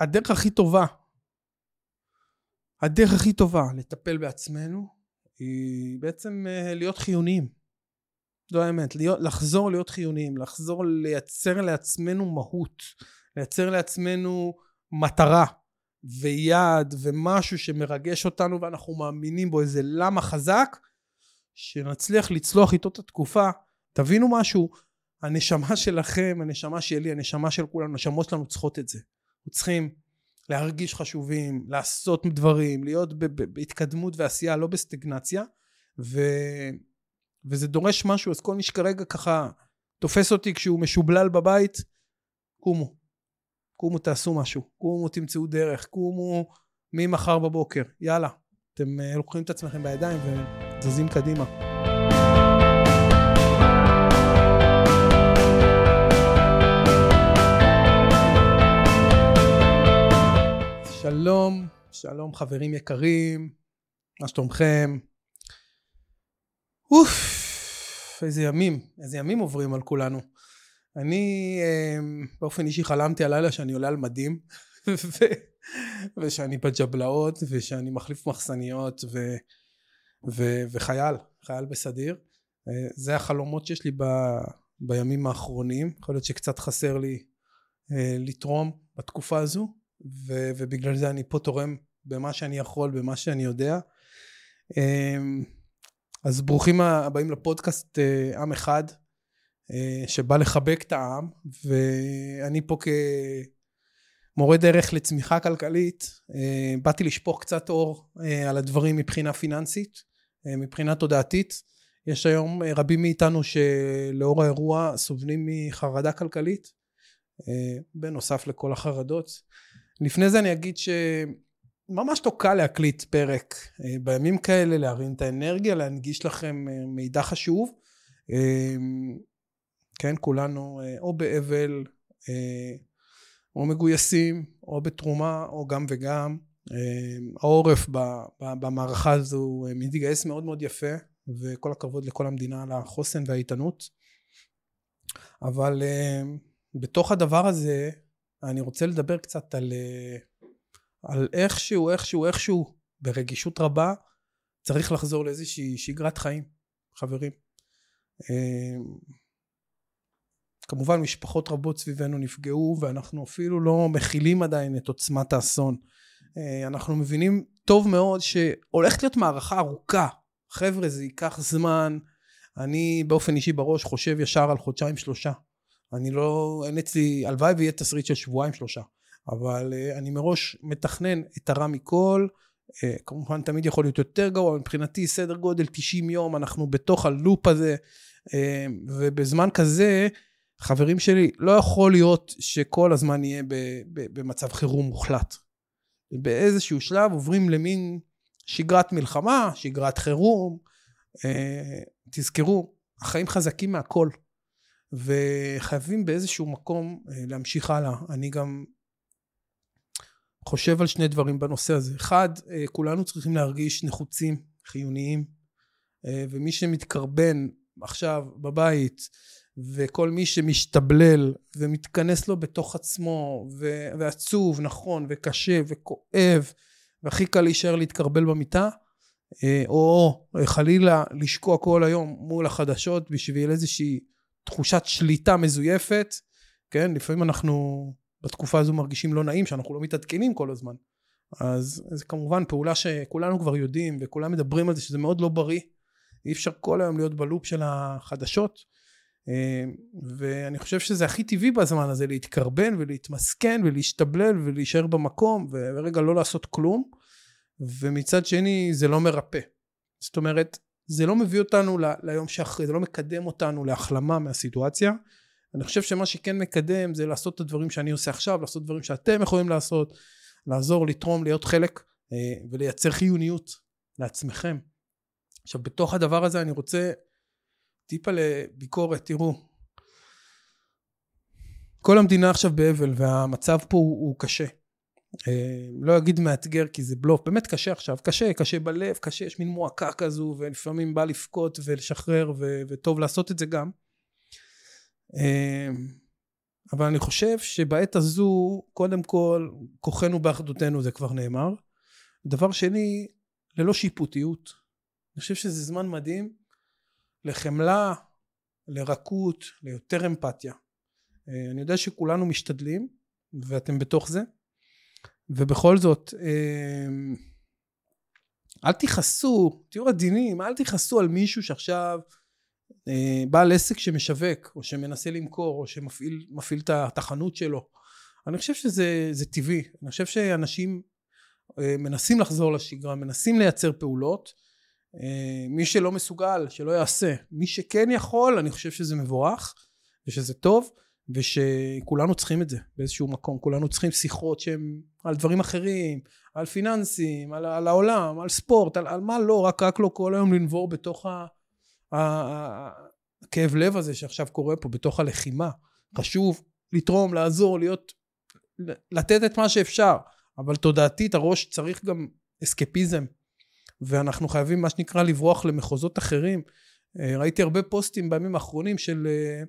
הדרך הכי טובה, הדרך הכי טובה לטפל בעצמנו היא בעצם אה, להיות חיוניים. זו האמת, להיות, לחזור להיות חיוניים, לחזור לייצר לעצמנו מהות, לייצר לעצמנו מטרה ויעד ומשהו שמרגש אותנו ואנחנו מאמינים בו, איזה למה חזק, שנצליח לצלוח איתו את התקופה. תבינו משהו, הנשמה שלכם, הנשמה שלי, הנשמה של כולנו, הנשמות שלנו צריכות את זה. אנחנו צריכים להרגיש חשובים, לעשות דברים, להיות בהתקדמות ועשייה, לא בסטגנציה, ו... וזה דורש משהו, אז כל מי שכרגע ככה תופס אותי כשהוא משובלל בבית, קומו. קומו תעשו משהו, קומו תמצאו דרך, קומו ממחר בבוקר, יאללה. אתם אה, לוקחים את עצמכם בידיים וזזים קדימה. שלום, שלום חברים יקרים, מה שלומכם? אוף, איזה ימים, איזה ימים עוברים על כולנו. אני אמ, באופן אישי חלמתי הלילה שאני עולה על מדים, ו... ושאני בג'בלאות, ושאני מחליף מחסניות, ו... ו... וחייל, חייל בסדיר. אה, זה החלומות שיש לי ב... בימים האחרונים, יכול להיות שקצת חסר לי אה, לתרום בתקופה הזו, ו... ובגלל זה אני פה תורם במה שאני יכול, במה שאני יודע. אמ, אז ברוכים הבאים לפודקאסט אה, עם אחד, אה, שבא לחבק את העם, ואני פה כמורה דרך לצמיחה כלכלית, אה, באתי לשפוך קצת אור על הדברים מבחינה פיננסית, מבחינה תודעתית. יש היום רבים מאיתנו שלאור האירוע סובלים מחרדה כלכלית, בנוסף לכל החרדות. לפני זה אני אגיד ש... ממש לא קל להקליט פרק אה, בימים כאלה, להרים את האנרגיה, להנגיש לכם אה, מידע חשוב. אה, כן, כולנו או באבל, או מגויסים, או בתרומה, או גם וגם. העורף במערכה הזו מתגייס מאוד מאוד יפה, וכל הכבוד לכל המדינה על החוסן והאיתנות. אבל בתוך הדבר הזה, אני רוצה לדבר קצת על על איכשהו, איכשהו, איכשהו, ברגישות רבה, צריך לחזור לאיזושהי שגרת חיים, חברים. אמ, כמובן משפחות רבות סביבנו נפגעו ואנחנו אפילו לא מכילים עדיין את עוצמת האסון. אה, אנחנו מבינים טוב מאוד שהולכת להיות מערכה ארוכה. חבר'ה זה ייקח זמן. אני באופן אישי בראש חושב ישר על חודשיים שלושה. אני לא, אין אצלי, הלוואי ויהיה תסריט של שבועיים שלושה. אבל uh, אני מראש מתכנן את הרע מכל, uh, כמובן תמיד יכול להיות יותר גרוע, מבחינתי סדר גודל 90 יום, אנחנו בתוך הלופ הזה, uh, ובזמן כזה, חברים שלי, לא יכול להיות שכל הזמן נהיה במצב חירום מוחלט. באיזשהו שלב עוברים למין שגרת מלחמה, שגרת חירום. תזכרו, החיים חזקים מהכל, וחייבים באיזשהו מקום להמשיך הלאה. אני גם חושב על שני דברים בנושא הזה. אחד, אה, כולנו צריכים להרגיש נחוצים, חיוניים, אה, ומי שמתקרבן עכשיו בבית, וכל מי שמשתבלל ומתכנס לו בתוך עצמו, ו- ועצוב, נכון, וקשה, וכואב, והכי קל להישאר להתקרבל במיטה, אה, או חלילה לשקוע כל היום מול החדשות בשביל איזושהי תחושת שליטה מזויפת, כן? לפעמים אנחנו בתקופה הזו מרגישים לא נעים, שאנחנו לא מתעדכנים כל הזמן. אז זה כמובן פעולה שכולנו כבר יודעים וכולם מדברים על זה שזה מאוד לא בריא. אי אפשר כל היום להיות בלופ של החדשות. אה, ואני חושב שזה הכי טבעי בזמן הזה להתקרבן ולהתמסכן ולהשתבלל ולהישאר במקום ורגע לא לעשות כלום. ומצד שני זה לא מרפא. זאת אומרת, זה לא מביא אותנו ליום שאחרי, זה לא מקדם אותנו להחלמה מהסיטואציה. אני חושב שמה שכן מקדם זה לעשות את הדברים שאני עושה עכשיו, לעשות דברים שאתם יכולים לעשות, לעזור, לתרום, להיות חלק אה, ולייצר חיוניות לעצמכם. עכשיו בתוך הדבר הזה אני רוצה טיפה לביקורת, תראו, כל המדינה עכשיו באבל והמצב פה הוא, הוא קשה. אה, לא אגיד מאתגר כי זה בלוף, באמת קשה עכשיו, קשה, קשה בלב, קשה, יש מין מועקה כזו ולפעמים בא לבכות ולשחרר ו- וטוב לעשות את זה גם. אמ, אבל אני חושב שבעת הזו, קודם כל, כוחנו באחדותנו, זה כבר נאמר. דבר שני, ללא שיפוטיות. אני חושב שזה זמן מדהים לחמלה, לרכות, ליותר אמפתיה. אה, אני יודע שכולנו משתדלים, ואתם בתוך זה, ובכל זאת, אה, אל תכעסו, תהיו עדינים, אל תכעסו על מישהו שעכשיו אה, בעל עסק שמשווק, או שמנסה למכור, או שמפעיל את החנות שלו. אני חושב שזה טבעי. אני חושב שאנשים אה, מנסים לחזור לשגרה, מנסים לייצר פעולות. אה, מי שלא מסוגל, שלא יעשה. מי שכן יכול, אני חושב שזה מבורך, ושזה טוב, ושכולנו צריכים את זה באיזשהו מקום. כולנו צריכים שיחות שהן על דברים אחרים, על פיננסים, על, על העולם, על ספורט, על, על מה לא, רק, רק לא כל היום לנבור בתוך ה... הכאב לב הזה שעכשיו קורה פה בתוך הלחימה. חשוב לתרום, לעזור, להיות, לתת את מה שאפשר, אבל תודעתית הראש צריך גם אסקפיזם, ואנחנו חייבים מה שנקרא לברוח למחוזות אחרים. אה, ראיתי הרבה פוסטים בימים האחרונים של אה,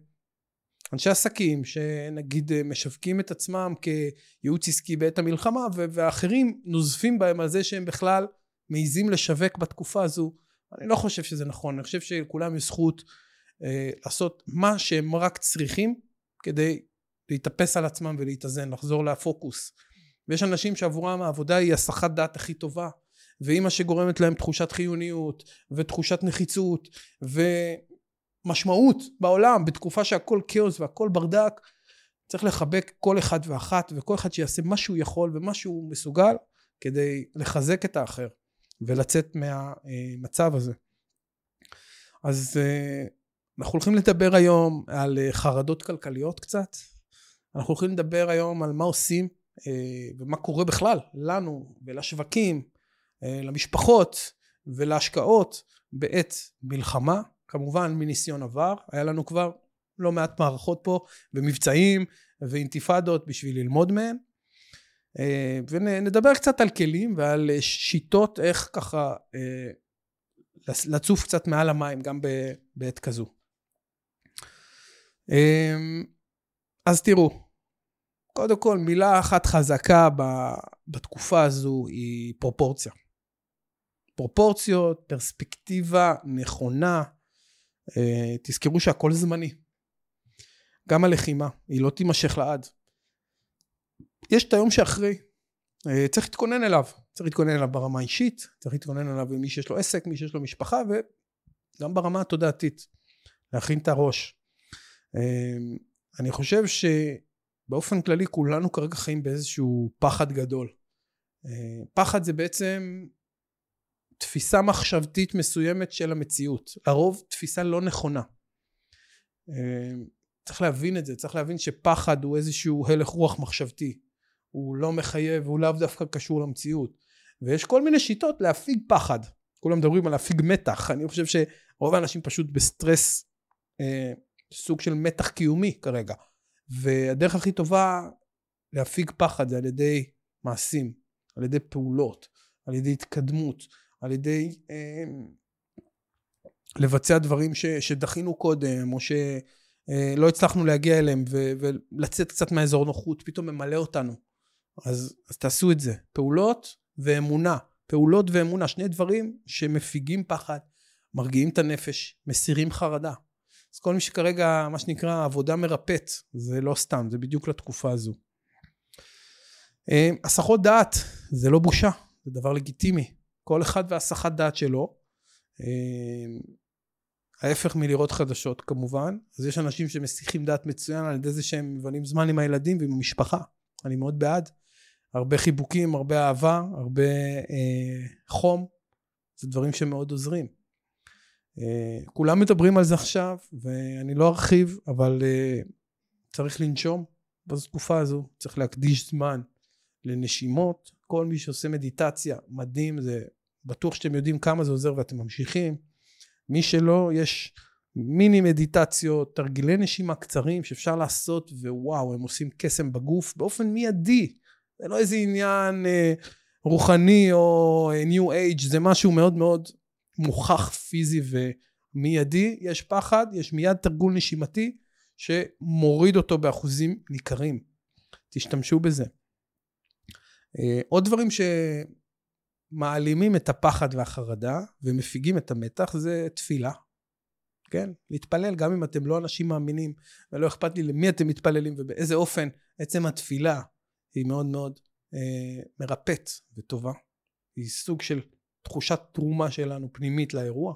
אנשי עסקים שנגיד אה, משווקים את עצמם כייעוץ עסקי בעת המלחמה ואחרים נוזפים בהם על זה שהם בכלל מעיזים לשווק בתקופה הזו אני לא חושב שזה נכון, אני חושב שלכולם יש זכות אה, לעשות מה שהם רק צריכים כדי להתאפס על עצמם ולהתאזן, לחזור לפוקוס. ויש אנשים שעבורם העבודה היא הסחת דעת הכי טובה, והיא מה שגורמת להם תחושת חיוניות, ותחושת נחיצות, ומשמעות בעולם, בתקופה שהכל כאוס והכל ברדק, צריך לחבק כל אחד ואחת, וכל אחד שיעשה מה שהוא יכול ומה שהוא מסוגל, כדי לחזק את האחר. ולצאת מהמצב הזה. אז אה, אנחנו הולכים לדבר היום על אה, חרדות כלכליות קצת. אנחנו הולכים לדבר היום על מה עושים אה, ומה קורה בכלל לנו ולשווקים, למשפחות ולהשקעות בעת מלחמה. כמובן מניסיון עבר, היה לנו כבר לא מעט מערכות פה ומבצעים ואינתיפאדות בשביל ללמוד מהם. אה, ונדבר קצת על כלים ועל שיטות איך ככה אה, לצוף קצת מעל המים גם בעת כזו. אה, אז תראו, קודם כל מילה אחת חזקה בתקופה הזו היא פרופורציה. פרופורציות, פרספקטיבה נכונה, תזכרו שהכל זמני. גם הלחימה, היא לא תימשך לעד. יש את היום שאחרי. אה, צריך להתכונן אליו. צריך להתכונן אליו ברמה האישית, צריך להתכונן אליו במי שיש לו עסק, מי שיש לו משפחה, וגם ברמה התודעתית. להכין את הראש. אה, אני חושב שבאופן כללי כולנו כרגע חיים באיזשהו פחד גדול. אה, פחד זה בעצם תפיסה מחשבתית מסוימת של המציאות. לרוב תפיסה לא נכונה. צריך להבין את זה, צריך להבין שפחד הוא איזשהו הלך רוח מחשבתי. הוא לא מחייב, הוא לאו דווקא קשור למציאות. ויש כל מיני שיטות להפיג פחד. כולם מדברים על להפיג מתח, אני חושב שרוב האנשים פשוט בסטרס, אה, סוג של מתח קיומי כרגע. והדרך הכי טובה להפיג פחד זה על ידי מעשים, על ידי פעולות, על ידי התקדמות, על ידי אה, לבצע דברים ש, שדחינו קודם, או שלא אה, הצלחנו להגיע אליהם, ו, ולצאת קצת מהאזור נוחות, פתאום ממלא אותנו. אז, אז תעשו את זה. פעולות ואמונה. פעולות ואמונה, שני דברים שמפיגים פחד, מרגיעים את הנפש, מסירים חרדה. אז כל מי שכרגע, מה שנקרא, עבודה מרפאת, זה לא סתם, זה בדיוק לתקופה הזו. אה, הסחות דעת, זה לא בושה, זה דבר לגיטימי. כל אחד והסחת דעת שלו. אה, ההפך מלראות חדשות כמובן. אז יש אנשים שמסיחים דעת מצוין על ידי זה שהם מבלים זמן עם הילדים ועם המשפחה. אני מאוד בעד. הרבה חיבוקים, הרבה אהבה, הרבה אה, חום, זה דברים שמאוד עוזרים. אה, כולם מדברים על זה עכשיו, ואני לא ארחיב, אבל אה, צריך לנשום בתקופה הזו, צריך להקדיש זמן לנשימות. כל מי שעושה מדיטציה, מדהים, זה בטוח שאתם יודעים כמה זה עוזר ואתם ממשיכים. מי שלא, יש מיני מדיטציות, תרגילי נשימה קצרים שאפשר לעשות, ווואו, הם עושים קסם בגוף באופן מיידי. זה לא איזה עניין אה, רוחני או אה, New Age, זה משהו מאוד מאוד מוכח פיזי ומיידי. יש פחד, יש מיד תרגול נשימתי שמוריד אותו באחוזים ניכרים. תשתמשו בזה. אה, עוד דברים שמעלימים את הפחד והחרדה ומפיגים את המתח זה תפילה. כן? להתפלל גם אם אתם לא אנשים מאמינים ולא אכפת לי למי אתם מתפללים ובאיזה אופן עצם התפילה היא מאוד מאוד אה, מרפאת וטובה. היא סוג של תחושת תרומה שלנו פנימית לאירוע.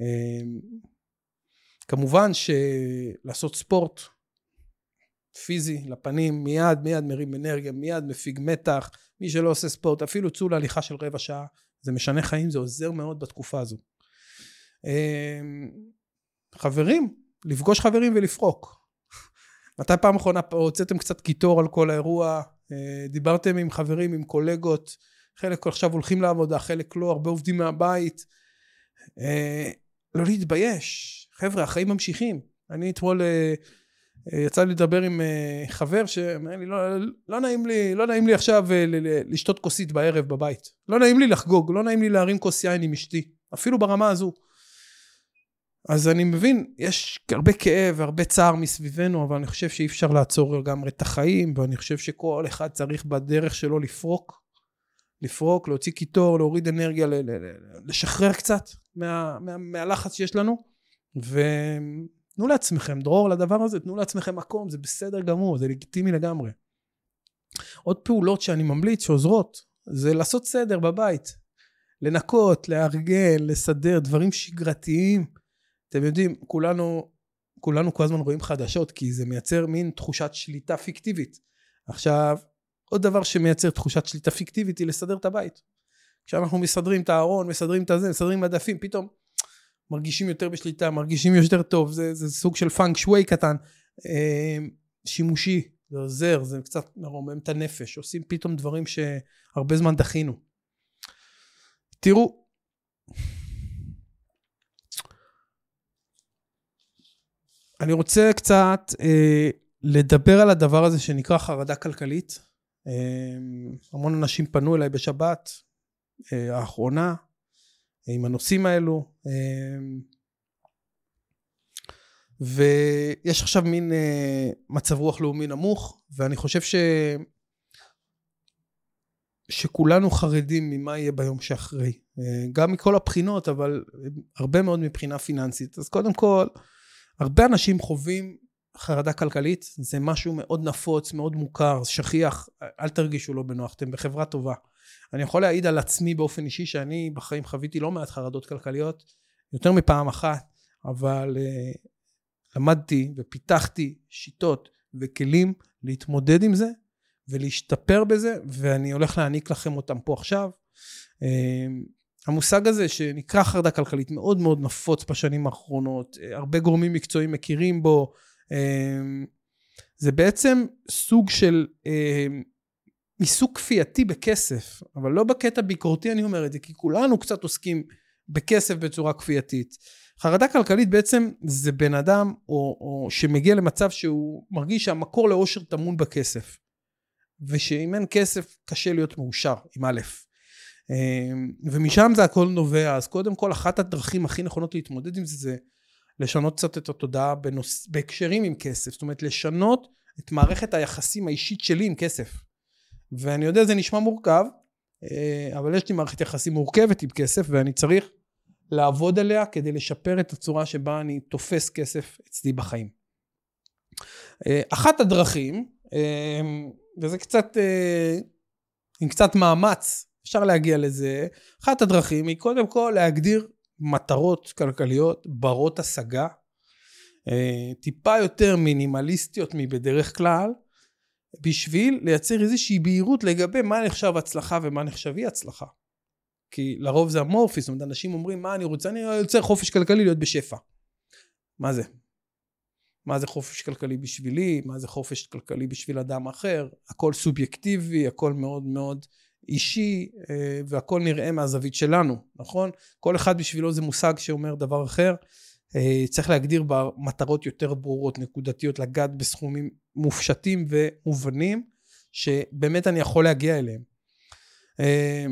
אה, כמובן שלעשות ספורט פיזי לפנים מיד מיד מרים אנרגיה מיד מפיג מתח מי שלא עושה ספורט אפילו צאו להליכה של רבע שעה זה משנה חיים זה עוזר מאוד בתקופה הזו. אה, חברים לפגוש חברים ולפרוק. מתי פעם אחרונה הוצאתם קצת קיטור על כל האירוע? אה, דיברתם עם חברים עם קולגות חלק עכשיו הולכים לעבודה חלק לא הרבה עובדים מהבית. אה, לא להתבייש. חבר'ה החיים ממשיכים. אני אתמול אה, יצא לי לדבר עם חבר שאומר לי לא, לא נעים לי לא נעים לי עכשיו לשתות כוסית בערב בבית. לא נעים לי לחגוג לא נעים לי להרים כוס יין עם אשתי אפילו ברמה הזו. אז אני מבין, יש הרבה כאב והרבה צער מסביבנו, אבל אני חושב שאי אפשר לעצור לגמרי את החיים, ואני חושב שכל אחד צריך בדרך שלו לפרוק, לפרוק, להוציא קיטור, להוריד אנרגיה, לשחרר קצת מה, מה, מהלחץ שיש לנו, ותנו לעצמכם, דרור לדבר הזה, תנו לעצמכם מקום, זה בסדר גמור, זה לגיטימי לגמרי. עוד פעולות שאני ממליץ שעוזרות, זה לעשות סדר בבית, לנקות, לארגן, לסדר, דברים שגרתיים. אתם יודעים, כולנו, כולנו כל הזמן רואים חדשות, כי זה מייצר מין תחושת שליטה פיקטיבית. עכשיו, עוד דבר שמייצר תחושת שליטה פיקטיבית היא לסדר את הבית. כשאנחנו מסדרים את הארון, מסדרים את הזה, מסדרים מדפים, פתאום מרגישים יותר בשליטה, מרגישים יותר טוב, זה, זה סוג של פאנק שווי קטן, אה, שימושי, זה עוזר, זה קצת מרומם את הנפש, עושים פתאום דברים שהרבה זמן דחינו. תראו, אני רוצה קצת אה, לדבר על הדבר הזה שנקרא חרדה כלכלית. אה, המון אנשים פנו אליי בשבת אה, האחרונה עם הנושאים האלו. אה, ויש עכשיו מין אה, מצב רוח לאומי נמוך, ואני חושב ש... שכולנו חרדים ממה יהיה ביום שאחרי. אה, גם מכל הבחינות, אבל הרבה מאוד מבחינה פיננסית. אז קודם כל, הרבה אנשים חווים חרדה כלכלית, זה משהו מאוד נפוץ, מאוד מוכר, שכיח, אל תרגישו לא בנוח, אתם בחברה טובה. אני יכול להעיד על עצמי באופן אישי שאני בחיים חוויתי לא מעט חרדות כלכליות, יותר מפעם אחת, אבל uh, למדתי ופיתחתי שיטות וכלים להתמודד עם זה ולהשתפר בזה, ואני הולך להעניק לכם אותם פה עכשיו. Uh, המושג הזה שנקרא חרדה כלכלית מאוד מאוד נפוץ בשנים האחרונות, אה, הרבה גורמים מקצועיים מכירים בו, אה, זה בעצם סוג של אה, עיסוק כפייתי בכסף, אבל לא בקטע ביקורתי אני אומר את זה, כי כולנו קצת עוסקים בכסף בצורה כפייתית. חרדה כלכלית בעצם זה בן אדם או, או שמגיע למצב שהוא מרגיש שהמקור לאושר טמון בכסף. ושאם אין כסף קשה להיות מאושר, עם א'. אמ, ומשם זה הכל נובע, אז קודם כל אחת הדרכים הכי נכונות להתמודד עם זה זה לשנות קצת את התודעה בנוס... בהקשרים עם כסף, זאת אומרת לשנות את מערכת היחסים האישית שלי עם כסף. ואני יודע זה נשמע מורכב, אה, אבל יש לי מערכת יחסים מורכבת עם כסף ואני צריך לעבוד עליה כדי לשפר את הצורה שבה אני תופס כסף אצלי בחיים. אה, אחת הדרכים, אה, וזה קצת, עם קצת מאמץ אפשר להגיע לזה. אחת הדרכים היא קודם כל להגדיר מטרות כלכליות ברות השגה, טיפה יותר מינימליסטיות מבדרך כלל, בשביל לייצר איזושהי בהירות לגבי מה נחשב הצלחה ומה נחשב אי הצלחה. כי לרוב זה אמורפי, זאת אומרת אנשים אומרים מה אני רוצה, אני רוצה חופש כלכלי להיות בשפע. מה זה? מה זה חופש כלכלי בשבילי, מה זה חופש כלכלי בשביל אדם אחר, הכל סובייקטיבי, הכל מאוד מאוד אישי אה, והכל נראה מהזווית שלנו, נכון? כל אחד בשבילו זה מושג שאומר דבר אחר. אה, צריך להגדיר במטרות יותר ברורות, נקודתיות, לגעת בסכומים מופשטים ומובנים, שבאמת אני יכול להגיע אליהם. אה,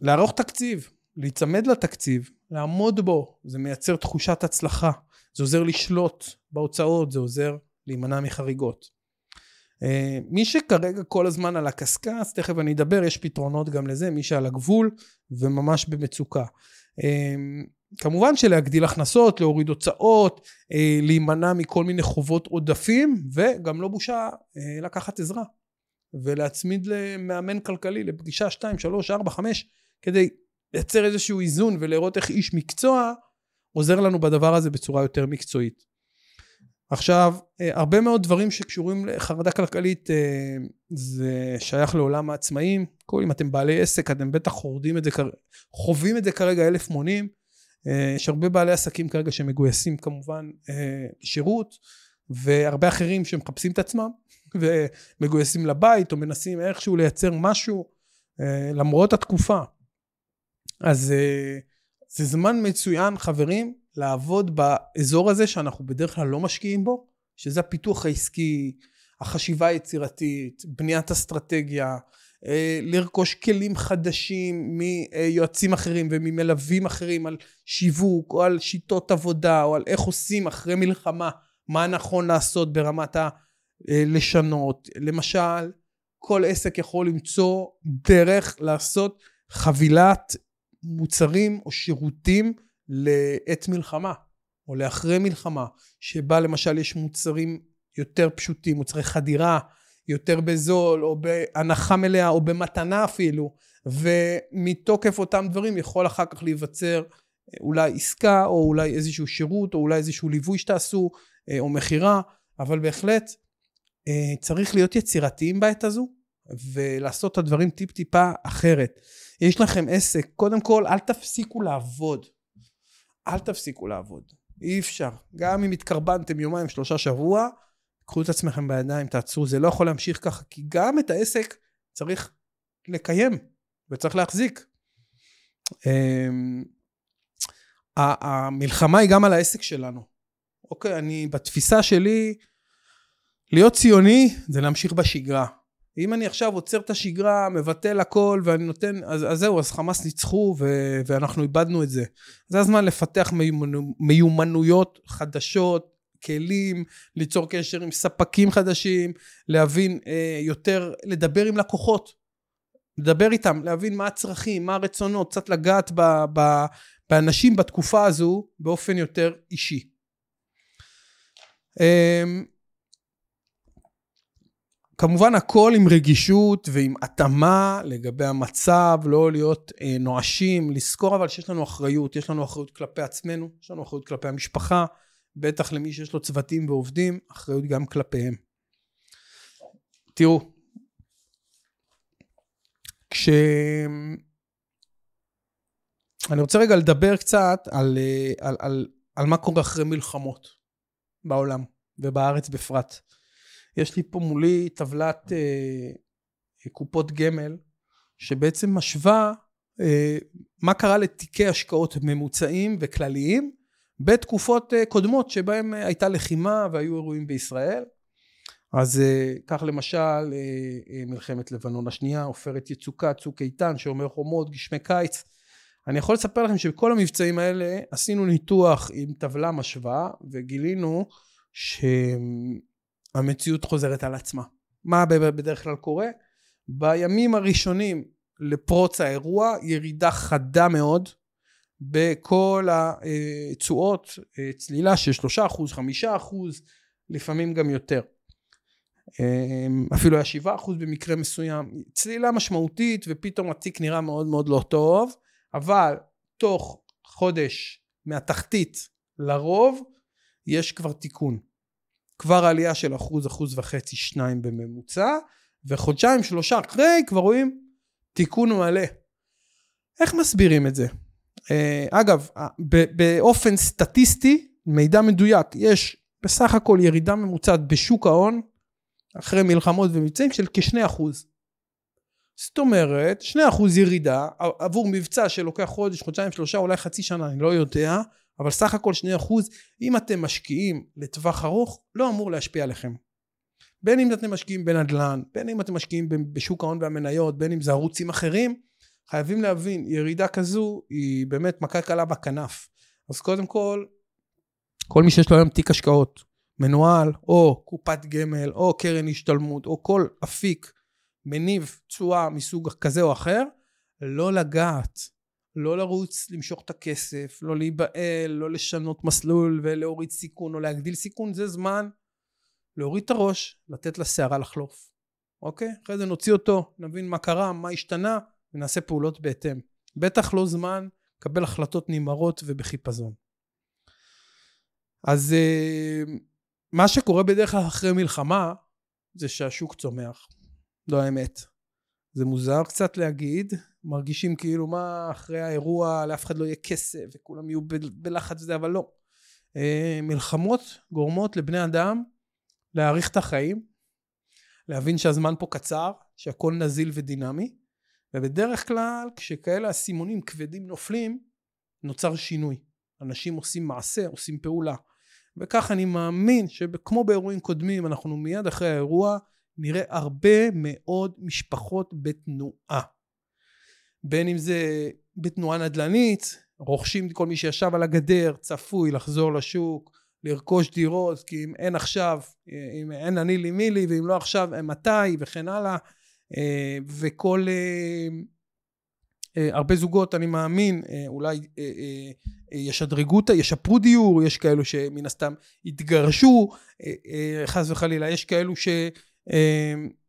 לערוך תקציב, להיצמד לתקציב, לעמוד בו, זה מייצר תחושת הצלחה, זה עוזר לשלוט בהוצאות, זה עוזר להימנע מחריגות. אה, מי שכרגע כל הזמן על הקשקש, תכף אני אדבר, יש פתרונות גם לזה, מי שעל הגבול וממש במצוקה. אה, כמובן שלהגדיל הכנסות, להוריד הוצאות, אה, להימנע מכל מיני חובות עודפים, וגם לא בושה לקחת עזרה. ולהצמיד למאמן כלכלי לפגישה 2, 3, 4, 5, כדי לייצר איזשהו איזון ולראות איך איש מקצוע עוזר לנו בדבר הזה בצורה יותר מקצועית. עכשיו, אה, הרבה מאוד דברים שקשורים לחרדה כלכלית אה, זה שייך לעולם העצמאים. כל אם אתם בעלי עסק, אתם בטח את זה, חווים את זה כרגע אלף מונים. אה, יש הרבה בעלי עסקים כרגע שמגויסים כמובן לשירות, והרבה אחרים שמחפשים את עצמם ומגויסים לבית או מנסים איכשהו לייצר משהו למרות התקופה. אז זה זמן מצוין חברים לעבוד באזור הזה שאנחנו בדרך כלל לא משקיעים בו, שזה הפיתוח העסקי, החשיבה היצירתית, בניית אסטרטגיה, אה, לרכוש כלים חדשים מיועצים אחרים וממלווים אחרים על שיווק או על שיטות עבודה או על איך עושים אחרי מלחמה, מה נכון לעשות ברמת הלשנות. אה, למשל, כל עסק יכול למצוא דרך לעשות חבילת מוצרים או שירותים לעת מלחמה או לאחרי מלחמה שבה למשל יש מוצרים יותר פשוטים מוצרי חדירה יותר בזול או בהנחה מלאה או במתנה אפילו ומתוקף אותם דברים יכול אחר כך להיווצר אולי עסקה או אולי איזשהו שירות או אולי איזשהו ליווי שתעשו אה, או מכירה אבל בהחלט אה, צריך להיות יצירתיים בעת הזו ולעשות את הדברים טיפ טיפה אחרת. יש לכם עסק, קודם כל אל תפסיקו לעבוד. אל תפסיקו לעבוד. אי אפשר. גם אם התקרבנתם יומיים, שלושה שבוע, קחו את עצמכם בידיים, תעצרו. זה לא יכול להמשיך ככה, כי גם את העסק צריך לקיים וצריך להחזיק. אמ, המלחמה היא גם על העסק שלנו. אוקיי, אני, בתפיסה שלי, להיות ציוני זה להמשיך בשגרה. אם אני עכשיו עוצר את השגרה, מבטל הכל ואני נותן, אז, אז זהו, אז חמאס ניצחו ו, ואנחנו איבדנו את זה. זה הזמן לפתח מיומנו, מיומנויות חדשות, כלים, ליצור קשר עם ספקים חדשים, להבין אה, יותר, לדבר עם לקוחות, לדבר איתם, להבין מה הצרכים, מה הרצונות, קצת לגעת ב, ב, באנשים בתקופה הזו באופן יותר אישי. אה, כמובן הכל עם רגישות ועם התאמה לגבי המצב, לא להיות אה, נואשים, לזכור אבל שיש לנו אחריות, יש לנו אחריות כלפי עצמנו, יש לנו אחריות כלפי המשפחה, בטח למי שיש לו צוותים ועובדים, אחריות גם כלפיהם. תראו, כש... אני רוצה רגע לדבר קצת על, אה, על, על, על מה קורה אחרי מלחמות בעולם ובארץ בפרט. יש לי פה מולי טבלת אה, קופות גמל, שבעצם משווה אה, מה קרה לתיקי השקעות ממוצעים וכלליים בתקופות אה, קודמות שבהם אה, הייתה לחימה והיו אירועים בישראל. אז אה, כך למשל מלחמת לבנון השנייה, עופרת יצוקה, צוק איתן, שומר חומות, גשמי קיץ. אני יכול לספר לכם שבכל המבצעים האלה עשינו ניתוח עם טבלה משווה וגילינו ש... המציאות חוזרת על עצמה. מה בדרך כלל קורה? בימים הראשונים לפרוץ האירוע ירידה חדה מאוד בכל התשואות, צלילה של שלושה אחוז, חמישה אחוז, לפעמים גם יותר. אפילו היה שבעה אחוז במקרה מסוים. צלילה משמעותית ופתאום התיק נראה מאוד מאוד לא טוב, אבל תוך חודש מהתחתית לרוב יש כבר תיקון. כבר עלייה של אחוז, אחוז וחצי, שניים בממוצע, וחודשיים שלושה אחרי כבר רואים תיקון מלא. איך מסבירים את זה? Uh, אגב, באופן סטטיסטי, מידע מדויק, יש בסך הכל ירידה ממוצעת בשוק ההון, אחרי מלחמות ומבצעים, של כשני אחוז. זאת אומרת, שני אחוז ירידה עבור מבצע שלוקח חודש, חודשיים, שלושה, אולי חצי שנה, אני לא יודע, אבל סך הכל 2% אם אתם משקיעים לטווח ארוך לא אמור להשפיע עליכם. בין אם אתם משקיעים בנדל"ן, בין אם אתם משקיעים בשוק ההון והמניות, בין אם זה ערוצים אחרים, חייבים להבין ירידה כזו היא באמת מכה קלה בכנף. אז קודם כל כל מי שיש לו היום תיק השקעות, מנוהל, או קופת גמל, או קרן השתלמות, או כל אפיק מניב תשואה מסוג כזה או אחר, לא לגעת, לא לרוץ למשוך את הכסף, לא להיבהל, לא לשנות מסלול ולהוריד סיכון או להגדיל סיכון, זה זמן להוריד את הראש, לתת לסערה לחלוף, אוקיי? אחרי זה נוציא אותו, נבין מה קרה, מה השתנה, ונעשה פעולות בהתאם. בטח לא זמן לקבל החלטות נמהרות ובחיפזון. אז אה, מה שקורה בדרך כלל אחרי מלחמה, זה שהשוק צומח. לא האמת. זה מוזר קצת להגיד, מרגישים כאילו מה אחרי האירוע לאף אחד לא יהיה כסף וכולם יהיו בלחץ וזה, אבל לא. אה, מלחמות גורמות לבני אדם להאריך את החיים, להבין שהזמן פה קצר, שהכל נזיל ודינמי, ובדרך כלל כשכאלה אסימונים כבדים נופלים, נוצר שינוי. אנשים עושים מעשה, עושים פעולה. וכך אני מאמין שכמו באירועים קודמים, אנחנו מיד אחרי האירוע נראה הרבה מאוד משפחות בתנועה. בין אם זה בתנועה נדל"נית, רוכשים כל מי שישב על הגדר, צפוי לחזור לשוק, לרכוש דירות, כי אם אין עכשיו, אם אין אני לי מי לי, ואם לא עכשיו, מתי, וכן הלאה. אה, וכל... אה, אה, הרבה זוגות, אני מאמין, אולי ישדרגו, ישפרו דיור, יש כאלו שמן הסתם יתגרשו, חס וחלילה, יש כאלו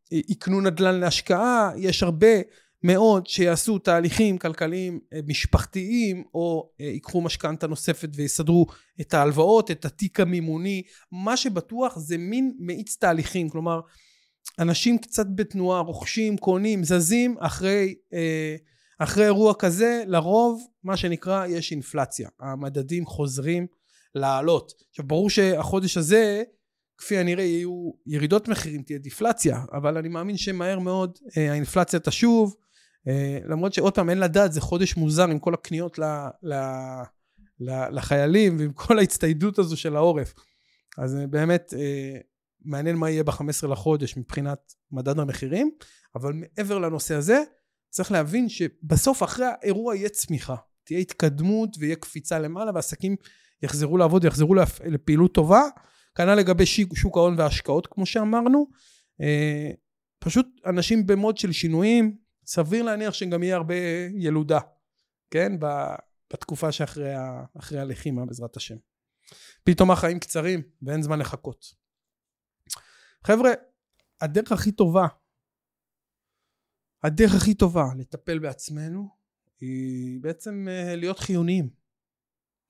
שיקנו נדל"ן להשקעה, יש הרבה מאוד שיעשו תהליכים כלכליים משפחתיים או ייקחו משכנתה נוספת ויסדרו את ההלוואות, את התיק המימוני, מה שבטוח זה מין מאיץ תהליכים, כלומר אנשים קצת בתנועה, רוכשים, קונים, זזים אחרי, אה, אחרי אירוע כזה, לרוב מה שנקרא יש אינפלציה, המדדים חוזרים לעלות. עכשיו ברור שהחודש הזה כפי הנראה יהיו ירידות מחירים, תהיה דיפלציה, אבל אני מאמין שמהר מאוד אה, האינפלציה תשוב, אה, למרות שעוד פעם אין לדעת, זה חודש מוזר עם כל הקניות ל, ל, ל, לחיילים ועם כל ההצטיידות הזו של העורף. אז באמת מעניין מה יהיה ב-15 לחודש מבחינת מדד המחירים, אבל מעבר לנושא הזה, צריך להבין שבסוף אחרי האירוע יהיה צמיחה, תהיה התקדמות ויהיה קפיצה למעלה ועסקים יחזרו לעבוד, יחזרו לפעילות טובה, כנ"ל לגבי שוק, שוק ההון וההשקעות כמו שאמרנו, אה, פשוט אנשים במוד של שינויים, סביר להניח שגם יהיה הרבה ילודה, כן? בתקופה שאחרי הלחימה בעזרת השם. פתאום החיים קצרים ואין זמן לחכות. חבר'ה, הדרך הכי טובה, הדרך הכי טובה לטפל בעצמנו היא בעצם אה, להיות חיוניים.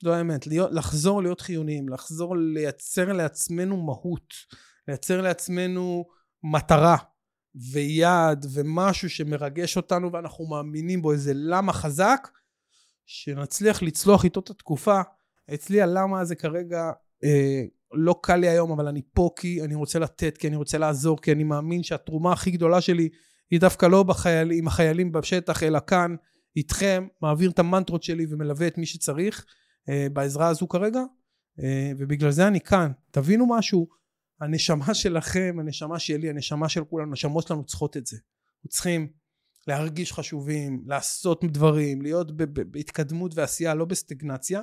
זו האמת, להיות, לחזור להיות חיוניים, לחזור לייצר לעצמנו מהות, לייצר לעצמנו מטרה ויעד ומשהו שמרגש אותנו ואנחנו מאמינים בו, איזה למה חזק, שנצליח לצלוח איתו את התקופה. אצלי הלמה הזה כרגע אה, לא קל לי היום, אבל אני פה כי אני רוצה לתת, כי אני רוצה לעזור, כי אני מאמין שהתרומה הכי גדולה שלי היא דווקא לא בחייל, עם החיילים בשטח, אלא כאן, איתכם, מעביר את המנטרות שלי ומלווה את מי שצריך אה, בעזרה הזו כרגע, אה, ובגלל זה אני כאן. תבינו משהו, הנשמה שלכם, הנשמה שלי, הנשמה של כולנו, הנשמות שלנו צריכות את זה. אנחנו צריכים להרגיש חשובים, לעשות דברים, להיות בהתקדמות ועשייה, לא בסטגנציה,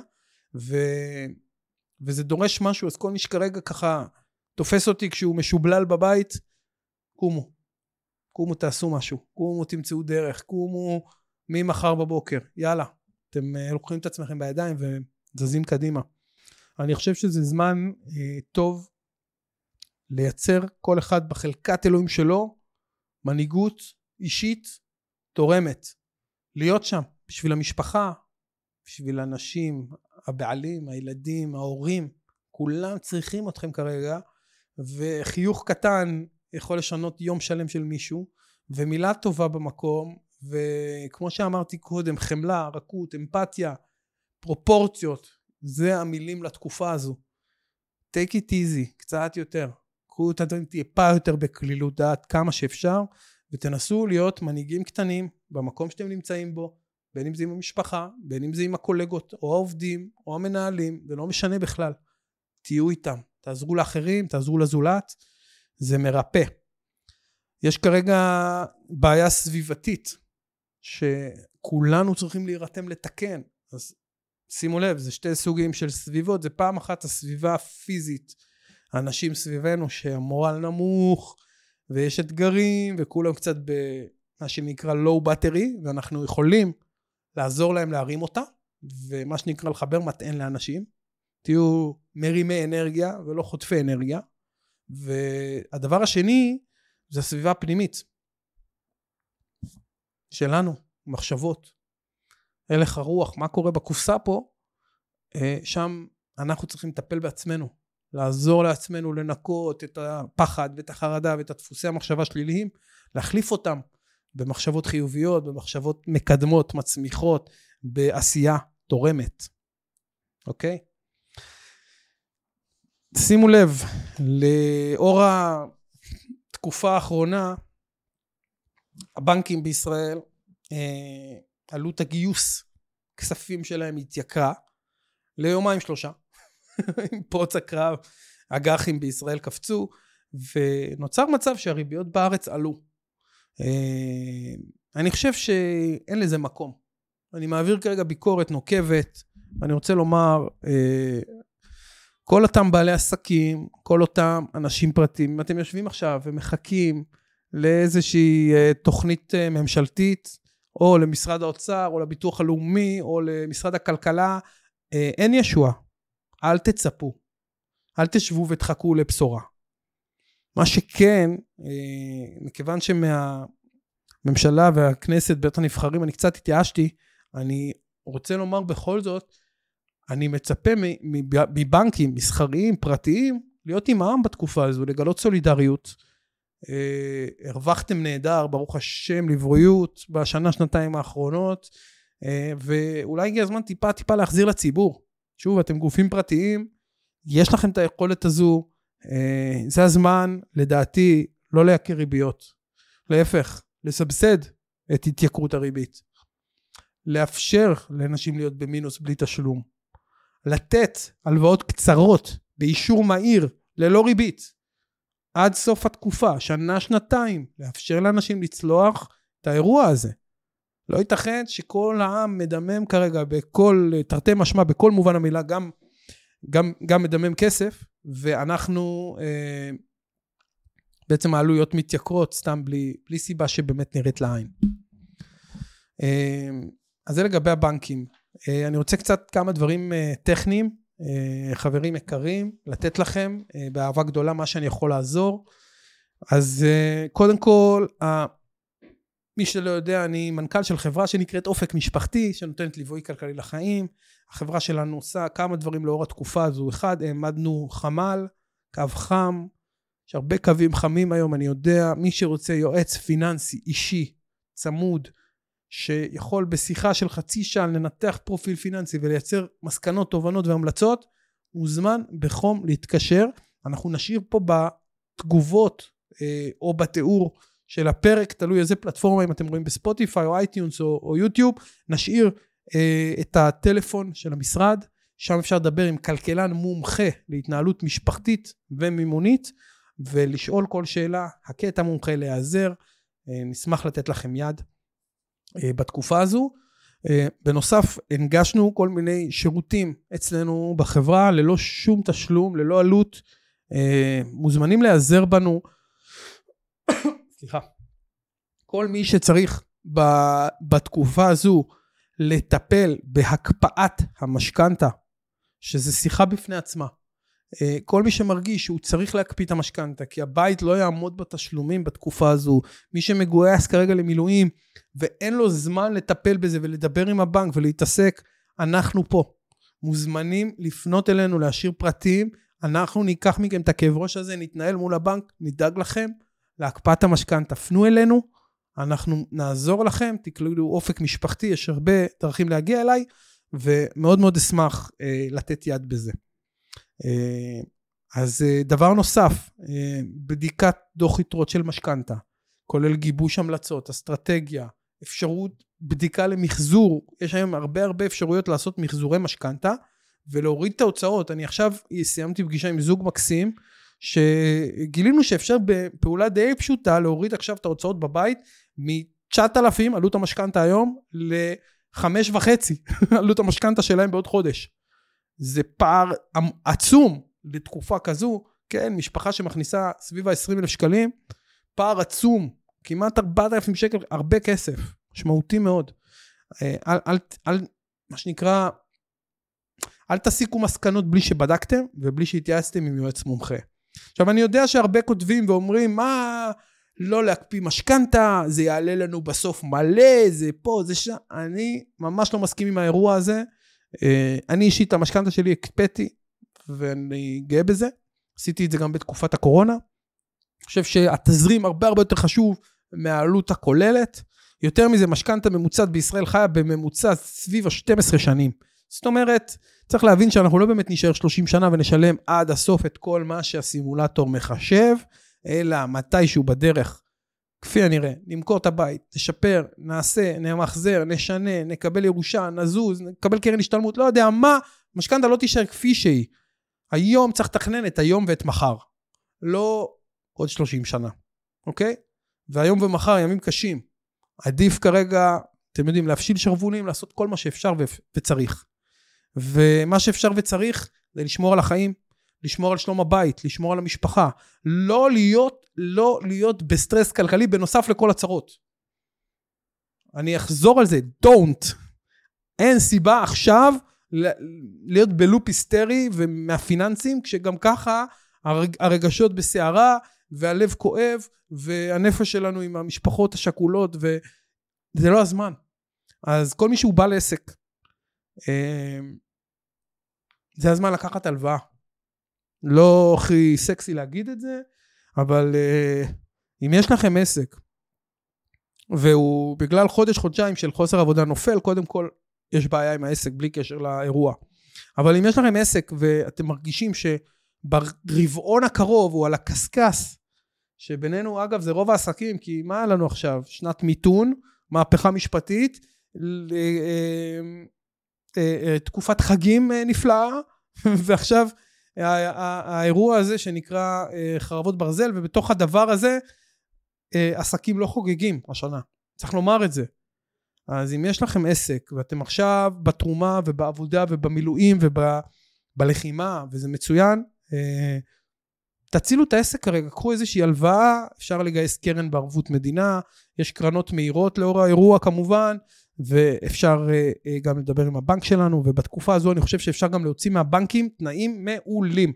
ו... וזה דורש משהו, אז כל מי שכרגע ככה תופס אותי כשהוא משובלל בבית, קומו. קומו תעשו משהו, קומו תמצאו דרך, קומו ממחר בבוקר, יאללה. אתם uh, לוקחים את עצמכם בידיים וזזים קדימה. אני חושב שזה זמן uh, טוב לייצר כל אחד בחלקת אלוהים שלו מנהיגות אישית תורמת. להיות שם בשביל המשפחה, בשביל אנשים, הבעלים, הילדים, ההורים, כולם צריכים אתכם כרגע, וחיוך קטן יכול לשנות יום שלם של מישהו, ומילה טובה במקום, וכמו שאמרתי קודם, חמלה, רכות, אמפתיה, פרופורציות, זה המילים לתקופה הזו. take it easy, קצת יותר. קחו את הדברים טיפה יותר בקלילות דעת כמה שאפשר, ותנסו להיות מנהיגים קטנים במקום שאתם נמצאים בו, בין אם זה עם המשפחה, בין אם זה עם הקולגות, או העובדים, או המנהלים, זה לא משנה בכלל. תהיו איתם, תעזרו לאחרים, תעזרו לזולת, זה מרפא. יש כרגע בעיה סביבתית, שכולנו צריכים להירתם לתקן, אז שימו לב, זה שתי סוגים של סביבות, זה פעם אחת הסביבה הפיזית. האנשים סביבנו שהמורל נמוך, ויש אתגרים, וכולם קצת במה שנקרא low battery, ואנחנו יכולים לעזור להם להרים אותה, ומה שנקרא לחבר מטען לאנשים. תהיו מרימי אנרגיה ולא חוטפי אנרגיה. והדבר השני, זה הסביבה הפנימית. שלנו, מחשבות, הלך הרוח, מה קורה בקופסה פה, אה, שם אנחנו צריכים לטפל בעצמנו, לעזור לעצמנו לנקות את הפחד ואת החרדה ואת הדפוסי המחשבה השליליים, להחליף אותם במחשבות חיוביות, במחשבות מקדמות, מצמיחות, בעשייה תורמת, אוקיי? שימו לב, לאור התקופה האחרונה, הבנקים בישראל, אה, עלות הגיוס כספים שלהם התייקרה ליומיים שלושה. עם פרוץ הקרב, אג"חים בישראל קפצו, ונוצר מצב שהריביות בארץ עלו. אה, אני חושב שאין לזה מקום. אני מעביר כרגע ביקורת נוקבת, ואני רוצה לומר, אה, כל אותם בעלי עסקים, כל אותם אנשים פרטיים, אם אתם יושבים עכשיו ומחכים לאיזושהי אה, תוכנית ממשלתית, או למשרד האוצר, או לביטוח הלאומי, או למשרד הכלכלה, אין ישועה. אל תצפו. אל תשבו ותחכו לבשורה. מה שכן, מכיוון שמהממשלה והכנסת, בית הנבחרים, אני קצת התייאשתי, אני רוצה לומר בכל זאת, אני מצפה מבנקים מסחריים, פרטיים, להיות עם העם בתקופה הזו, לגלות סולידריות. אה, הרווחתם נהדר, ברוך השם, לבריאות בשנה, שנתיים האחרונות, אה, ואולי הגיע הזמן טיפה טיפה להחזיר לציבור. שוב, אתם גופים פרטיים, יש לכם את היכולת הזו, אה, זה הזמן, לדעתי, לא לייקר ריביות. להפך, לסבסד את התייקרות הריבית. לאפשר לאנשים להיות במינוס בלי תשלום. לתת הלוואות קצרות באישור מהיר ללא ריבית עד סוף התקופה, שנה שנתיים, לאפשר לאנשים לצלוח את האירוע הזה. לא ייתכן שכל העם מדמם כרגע בכל, תרתי משמע, בכל מובן המילה, גם, גם, גם מדמם כסף, ואנחנו, אה, בעצם העלויות מתייקרות סתם בלי, בלי סיבה שבאמת נראית לעין. אה, אז זה לגבי הבנקים. אה, אני רוצה קצת כמה דברים אה, טכניים, אה, חברים יקרים, לתת לכם באהבה גדולה מה שאני יכול לעזור. אז קודם כל, מי שלא יודע, אני מנכ"ל של חברה שנקראת אופק משפחתי, שנותנת ליווי כלכלי לחיים. החברה שלנו עושה כמה דברים לאור התקופה הזו. אחד, העמדנו חמ"ל, קו חם, יש הרבה קווים חמים היום, אני יודע, מי שרוצה יועץ פיננסי אישי, צמוד, שיכול בשיחה של חצי שעה לנתח פרופיל פיננסי ולייצר מסקנות, תובנות והמלצות, מוזמן בחום להתקשר. אנחנו נשאיר פה בתגובות אה, או בתיאור של הפרק, תלוי איזה פלטפורמה, אם אתם רואים בספוטיפיי או iTunes או, או יוטיוב, נשאיר את הטלפון של המשרד, שם אפשר לדבר עם כלכלן מומחה להתנהלות משפחתית ומימונית, ולשאול כל שאלה, הכה את המומחה להיעזר, אה, נשמח לתת לכם יד. אה, בתקופה הזו. אה, בנוסף, הנגשנו כל מיני שירותים אצלנו בחברה ללא שום תשלום, ללא עלות. אה, מוזמנים להיעזר בנו. סליחה. כל מי שצריך בתקופה הזו לטפל בהקפאת המשכנתה, שזה שיחה בפני עצמה. אה, כל מי שמרגיש שהוא צריך להקפיא את המשכנתה, כי הבית לא יעמוד בתשלומים בתקופה הזו, מי שמגויס כרגע למילואים ואין לו זמן לטפל בזה ולדבר עם הבנק ולהתעסק, אנחנו פה. מוזמנים לפנות אלינו, להשאיר פרטים, אנחנו ניקח מכם את הכאב ראש הזה, נתנהל מול הבנק, נדאג לכם להקפאת המשכנתה. פנו אלינו, אנחנו נעזור לכם, תקללו אופק משפחתי, יש הרבה דרכים להגיע אליי, ומאוד מאוד אשמח אה, לתת יד בזה. אה, אז אה, דבר נוסף, אה, בדיקת דוח יתרות של משכנתה, כולל גיבוש המלצות, אסטרטגיה, אפשרות בדיקה למחזור, יש היום הרבה הרבה אפשרויות לעשות מחזורי משכנתה ולהוריד את ההוצאות. אני עכשיו סיימתי פגישה עם זוג מקסים, שגילינו שאפשר בפעולה די פשוטה להוריד עכשיו את ההוצאות בבית מ-9,000 עלות המשכנתה היום ל... חמש וחצי עלות המשכנתה שלהם בעוד חודש. זה פער עצום לתקופה כזו, כן, משפחה שמכניסה סביב ה-20 אלף שקלים, פער עצום, כמעט 4,000 שקל, הרבה כסף, משמעותי מאוד. אה, אל, אל, אל, מה שנקרא, אל תסיקו מסקנות בלי שבדקתם ובלי שהתייעצתם עם יועץ מומחה. עכשיו אני יודע שהרבה כותבים ואומרים מה לא להקפיא משכנתה זה יעלה לנו בסוף מלא זה פה זה שם אני ממש לא מסכים עם האירוע הזה אה, אני אישית המשכנתה שלי הקפאתי ואני גאה בזה עשיתי את זה גם בתקופת הקורונה. אני חושב שהתזרים הרבה הרבה יותר חשוב מהעלות הכוללת. יותר מזה משכנתה ממוצעת בישראל חיה בממוצע סביב ה-12 שנים. זאת אומרת צריך להבין שאנחנו לא באמת נשאר 30 שנה ונשלם עד הסוף את כל מה שהסימולטור מחשב, אלא מתישהו בדרך, כפי הנראה, נמכור את הבית, נשפר, נעשה, נמחזר, נשנה, נקבל ירושה, נזוז, נקבל קרן השתלמות, לא יודע מה, משכנתה לא תישאר כפי שהיא. היום צריך לתכנן את היום ואת מחר, לא עוד 30 שנה, אוקיי? והיום ומחר ימים קשים. עדיף כרגע, אתם יודעים, להפשיל שרוולים, לעשות כל מה שאפשר וצריך. ומה שאפשר וצריך זה לשמור על החיים, לשמור על שלום הבית, לשמור על המשפחה. לא להיות, לא להיות בסטרס כלכלי בנוסף לכל הצרות. אני אחזור על זה, don't. אין סיבה עכשיו להיות בלופ היסטרי ומהפיננסים, כשגם ככה הרג, הרגשות בסערה, והלב כואב, והנפש שלנו עם המשפחות השכולות, וזה לא הזמן. אז כל מי שהוא בעל עסק, אה, זה הזמן לקחת הלוואה. לא הכי סקסי להגיד את זה, אבל uh, אם יש לכם עסק, והוא בגלל חודש-חודשיים של חוסר עבודה נופל, קודם כל יש בעיה עם העסק בלי קשר לאירוע. אבל אם יש לכם עסק ואתם מרגישים שברבעון הקרוב הוא על הקשקש, שבינינו אגב זה רוב העסקים, כי מה היה לנו עכשיו? שנת מיתון, מהפכה משפטית, אה, אה, אה, תקופת חגים אה, נפלאה, ועכשיו האירוע הזה שנקרא חרבות ברזל, ובתוך הדבר הזה עסקים לא חוגגים השנה. צריך לומר את זה. אז אם יש לכם עסק ואתם עכשיו בתרומה ובעבודה ובמילואים ובלחימה וזה מצוין, תצילו את העסק כרגע, קחו איזושהי הלוואה, אפשר לגייס קרן בערבות מדינה, יש קרנות מהירות לאור האירוע כמובן, ואפשר uh, uh, גם לדבר עם הבנק שלנו, ובתקופה הזו אני חושב שאפשר גם להוציא מהבנקים תנאים מעולים.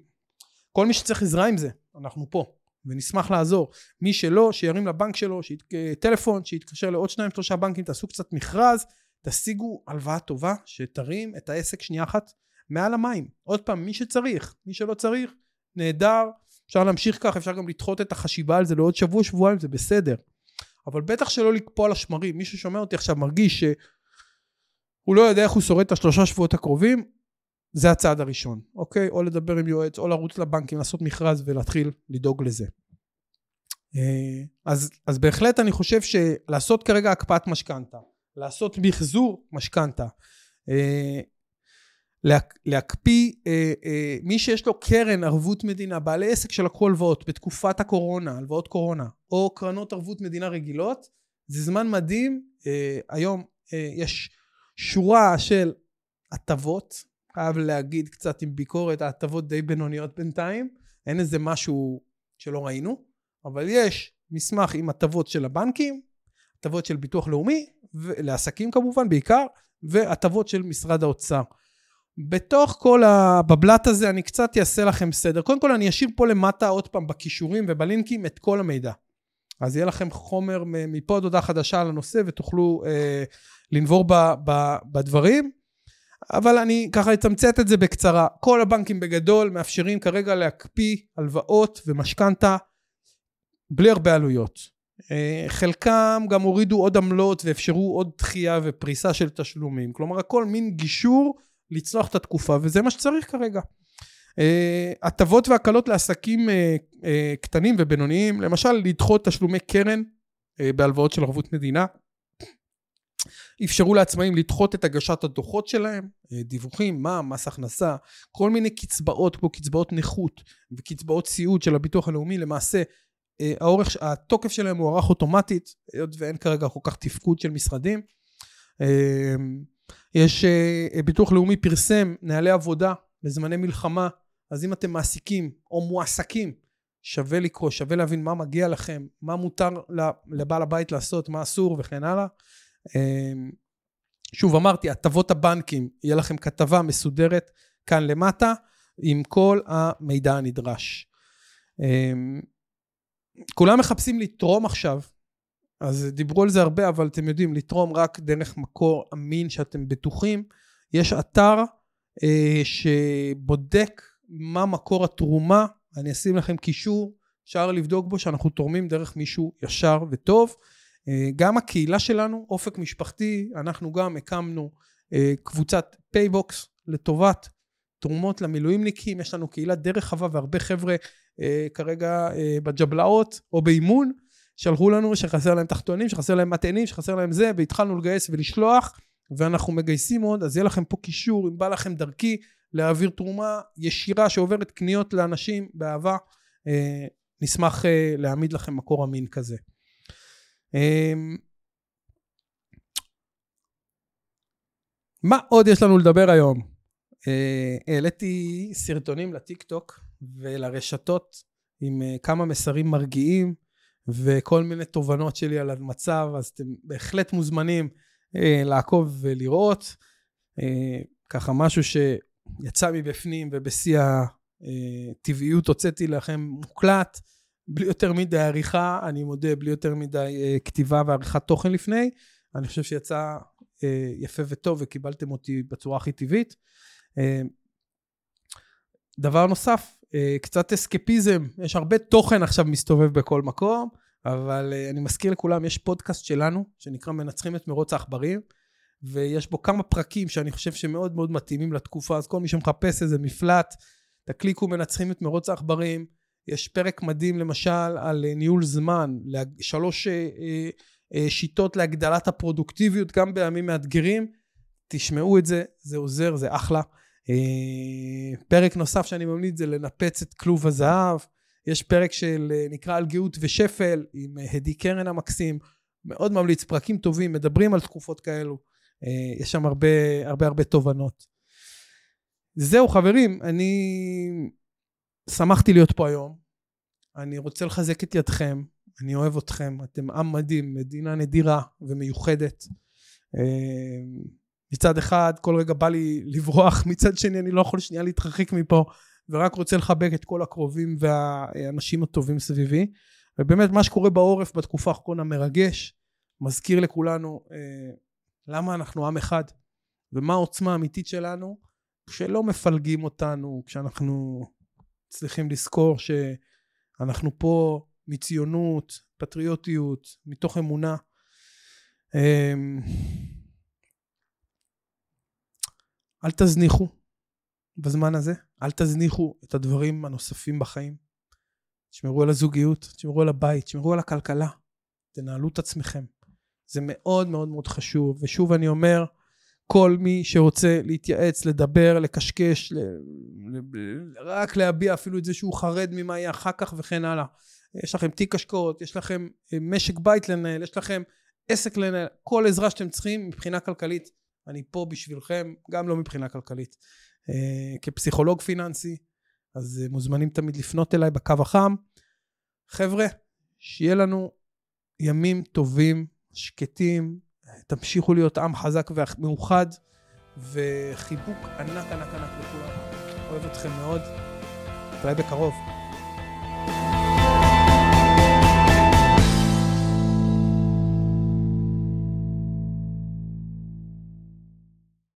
כל מי שצריך עזרה עם זה, אנחנו פה, ונשמח לעזור. מי שלא, שירים לבנק שלו, שית, טלפון, שיתקשר לעוד שניים שלושה בנקים, תעשו קצת מכרז, תשיגו הלוואה טובה, שתרים את העסק שנייה אחת מעל המים. עוד פעם, מי שצריך, מי שלא צריך, נהדר, אפשר להמשיך כך, אפשר גם לדחות את החשיבה על זה לעוד שבוע, שבועיים, זה בסדר. אבל בטח שלא לקפוא על השמרים. מי ששומע אותי עכשיו מרגיש שהוא לא יודע איך הוא שורד את השלושה שבועות הקרובים, זה הצעד הראשון, אוקיי? או לדבר עם יועץ, או לרוץ לבנקים, לעשות מכרז ולהתחיל לדאוג לזה. אה, אז, אז בהחלט אני חושב שלעשות כרגע הקפאת משכנתה, לעשות מחזור משכנתה, אה, להקפיא אה, אה, מי שיש לו קרן ערבות מדינה, בעלי עסק שלקחו הלוואות בתקופת הקורונה, הלוואות קורונה, או קרנות ערבות מדינה רגילות, זה זמן מדהים. אה, היום אה, יש שורה של הטבות, חייב להגיד קצת עם ביקורת, ההטבות די בינוניות בינתיים, אין איזה משהו שלא ראינו, אבל יש מסמך עם הטבות של הבנקים, הטבות של ביטוח לאומי, לעסקים כמובן בעיקר, והטבות של משרד האוצר. בתוך כל הבבלת הזה אני קצת אעשה לכם סדר. קודם כל אני אשאיר פה למטה עוד פעם בכישורים ובלינקים את כל המידע. אז יהיה לכם חומר מפה עד הודעה חדשה על הנושא ותוכלו אה, לנבור ב, ב, בדברים. אבל אני ככה אתמצת את זה בקצרה. כל הבנקים בגדול מאפשרים כרגע להקפיא הלוואות ומשכנתה בלי הרבה עלויות. אה, חלקם גם הורידו עוד עמלות ואפשרו עוד דחייה ופריסה של תשלומים. כלומר הכל מין גישור לצלוח את התקופה, וזה מה שצריך כרגע. אה, הטבות והקלות לעסקים אה, אה, קטנים ובינוניים, למשל לדחות תשלומי קרן בהלוואות של ערבות מדינה. אפשרו לעצמאים לדחות את הגשת הדוחות שלהם, דיווחים, מע"מ, מס הכנסה, כל מיני קצבאות כמו קצבאות נכות וקצבאות סיעוד של הביטוח הלאומי, למעשה האורך, התוקף שלהם מוארך אוטומטית, היות ואין כרגע כל כך תפקוד של משרדים. יש, ביטוח לאומי פרסם נהלי עבודה לזמני מלחמה, אז אם אתם מעסיקים או מועסקים, שווה לקרוא, שווה להבין מה מגיע לכם, מה מותר לבעל הבית לעשות, מה אסור וכן הלאה. שוב אמרתי, הטבות הבנקים, יהיה לכם כתבה מסודרת כאן למטה עם כל המידע הנדרש. אמ, כולם מחפשים לתרום עכשיו, אז דיברו על זה הרבה, אבל אתם יודעים, לתרום רק דרך מקור אמין שאתם בטוחים. יש אתר אה, שבודק מה מקור התרומה, אני אשים לכם קישור, אפשר לבדוק בו שאנחנו תורמים דרך מישהו ישר וטוב. אה, גם הקהילה שלנו, אופק משפחתי, אנחנו גם הקמנו אה, קבוצת PayBox לטובת תרומות למילואימניקים, יש לנו קהילה די רחבה והרבה חבר'ה אה, כרגע בג'בלאות או באימון, שלחו לנו שחסר להם תחתונים, שחסר להם מטענים, שחסר להם זה, והתחלנו לגייס ולשלוח, ואנחנו מגייסים עוד, אז יהיה לכם פה קישור, אם בא לכם דרכי להעביר תרומה ישירה שעוברת קניות לאנשים באהבה, נשמח להעמיד לכם מקור אמין כזה. אמ, מה עוד יש לנו לדבר היום? אה, העליתי סרטונים לטיק טוק ולרשתות עם אה, כמה מסרים מרגיעים וכל מיני תובנות שלי על המצב, אז אתם בהחלט מוזמנים אה, לעקוב ולראות. ככה משהו שיצא מבפנים ובשיא הטבעיות הוצאתי לכם מוקלט. בלי יותר מדי עריכה, אני מודה, בלי יותר מדי uh, כתיבה ועריכת תוכן לפני. אני חושב שיצא uh, יפה וטוב וקיבלתם אותי בצורה הכי טבעית. Uh, דבר נוסף, uh, קצת אסקפיזם, יש הרבה תוכן עכשיו מסתובב בכל מקום, אבל uh, אני מזכיר לכולם, יש פודקאסט שלנו, שנקרא מנצחים את מרוץ העכברים, ויש בו כמה פרקים שאני חושב שמאוד מאוד מתאימים לתקופה, אז כל מי שמחפש איזה מפלט, תקליקו מנצחים את מרוץ העכברים. יש פרק מדהים למשל על אה, ניהול זמן, שלוש אה, אה, שיטות להגדלת הפרודוקטיביות גם בימים מאתגרים. תשמעו את זה, זה עוזר, זה אחלה. פרק נוסף שאני ממליץ זה לנפץ את כלוב הזהב. יש פרק של נקרא על גאות ושפל עם הדי קרן המקסים. מאוד ממליץ, פרקים טובים, מדברים על תקופות כאלו. יש שם הרבה הרבה הרבה תובנות. זהו חברים, אני שמחתי להיות פה היום. אני רוצה לחזק את ידכם, אני אוהב אתכם, אתם עם מדהים, מדינה נדירה ומיוחדת. אה, מצד אחד, כל רגע בא לי לברוח, מצד שני, אני לא יכול שנייה להתרחק מפה, ורק רוצה לחבק את כל הקרובים והאנשים הטובים סביבי. ובאמת, מה שקורה בעורף בתקופה האחרונה מרגש, מזכיר לכולנו אה, למה אנחנו עם אחד, ומה העוצמה האמיתית שלנו, כשלא מפלגים אותנו, כשאנחנו צריכים לזכור שאנחנו פה מציונות, פטריוטיות, מתוך אמונה. אמ, אל תזניחו בזמן הזה, אל תזניחו את הדברים הנוספים בחיים. תשמרו על הזוגיות, תשמרו על הבית, תשמרו על הכלכלה, תנהלו את עצמכם. זה מאוד מאוד מאוד חשוב, ושוב אני אומר, כל מי שרוצה להתייעץ, לדבר, לקשקש, ל... רק להביע אפילו את זה שהוא חרד ממה יהיה אחר כך וכן הלאה. יש לכם תיק השקעות, יש לכם אה, משק בית לנהל, יש לכם עסק לנהל, כל עזרה שאתם צריכים מבחינה כלכלית, אני פה בשבילכם, גם לא מבחינה כלכלית. אה, כפסיכולוג פיננסי, אז אה, מוזמנים תמיד לפנות אליי בקו החם. חבר'ה, שיהיה לנו ימים טובים, שקטים, תמשיכו להיות עם חזק ומאוחד, וחיבוק ענק ענק ענק לכולם. אוהב אתכם מאוד. נתראה בקרוב.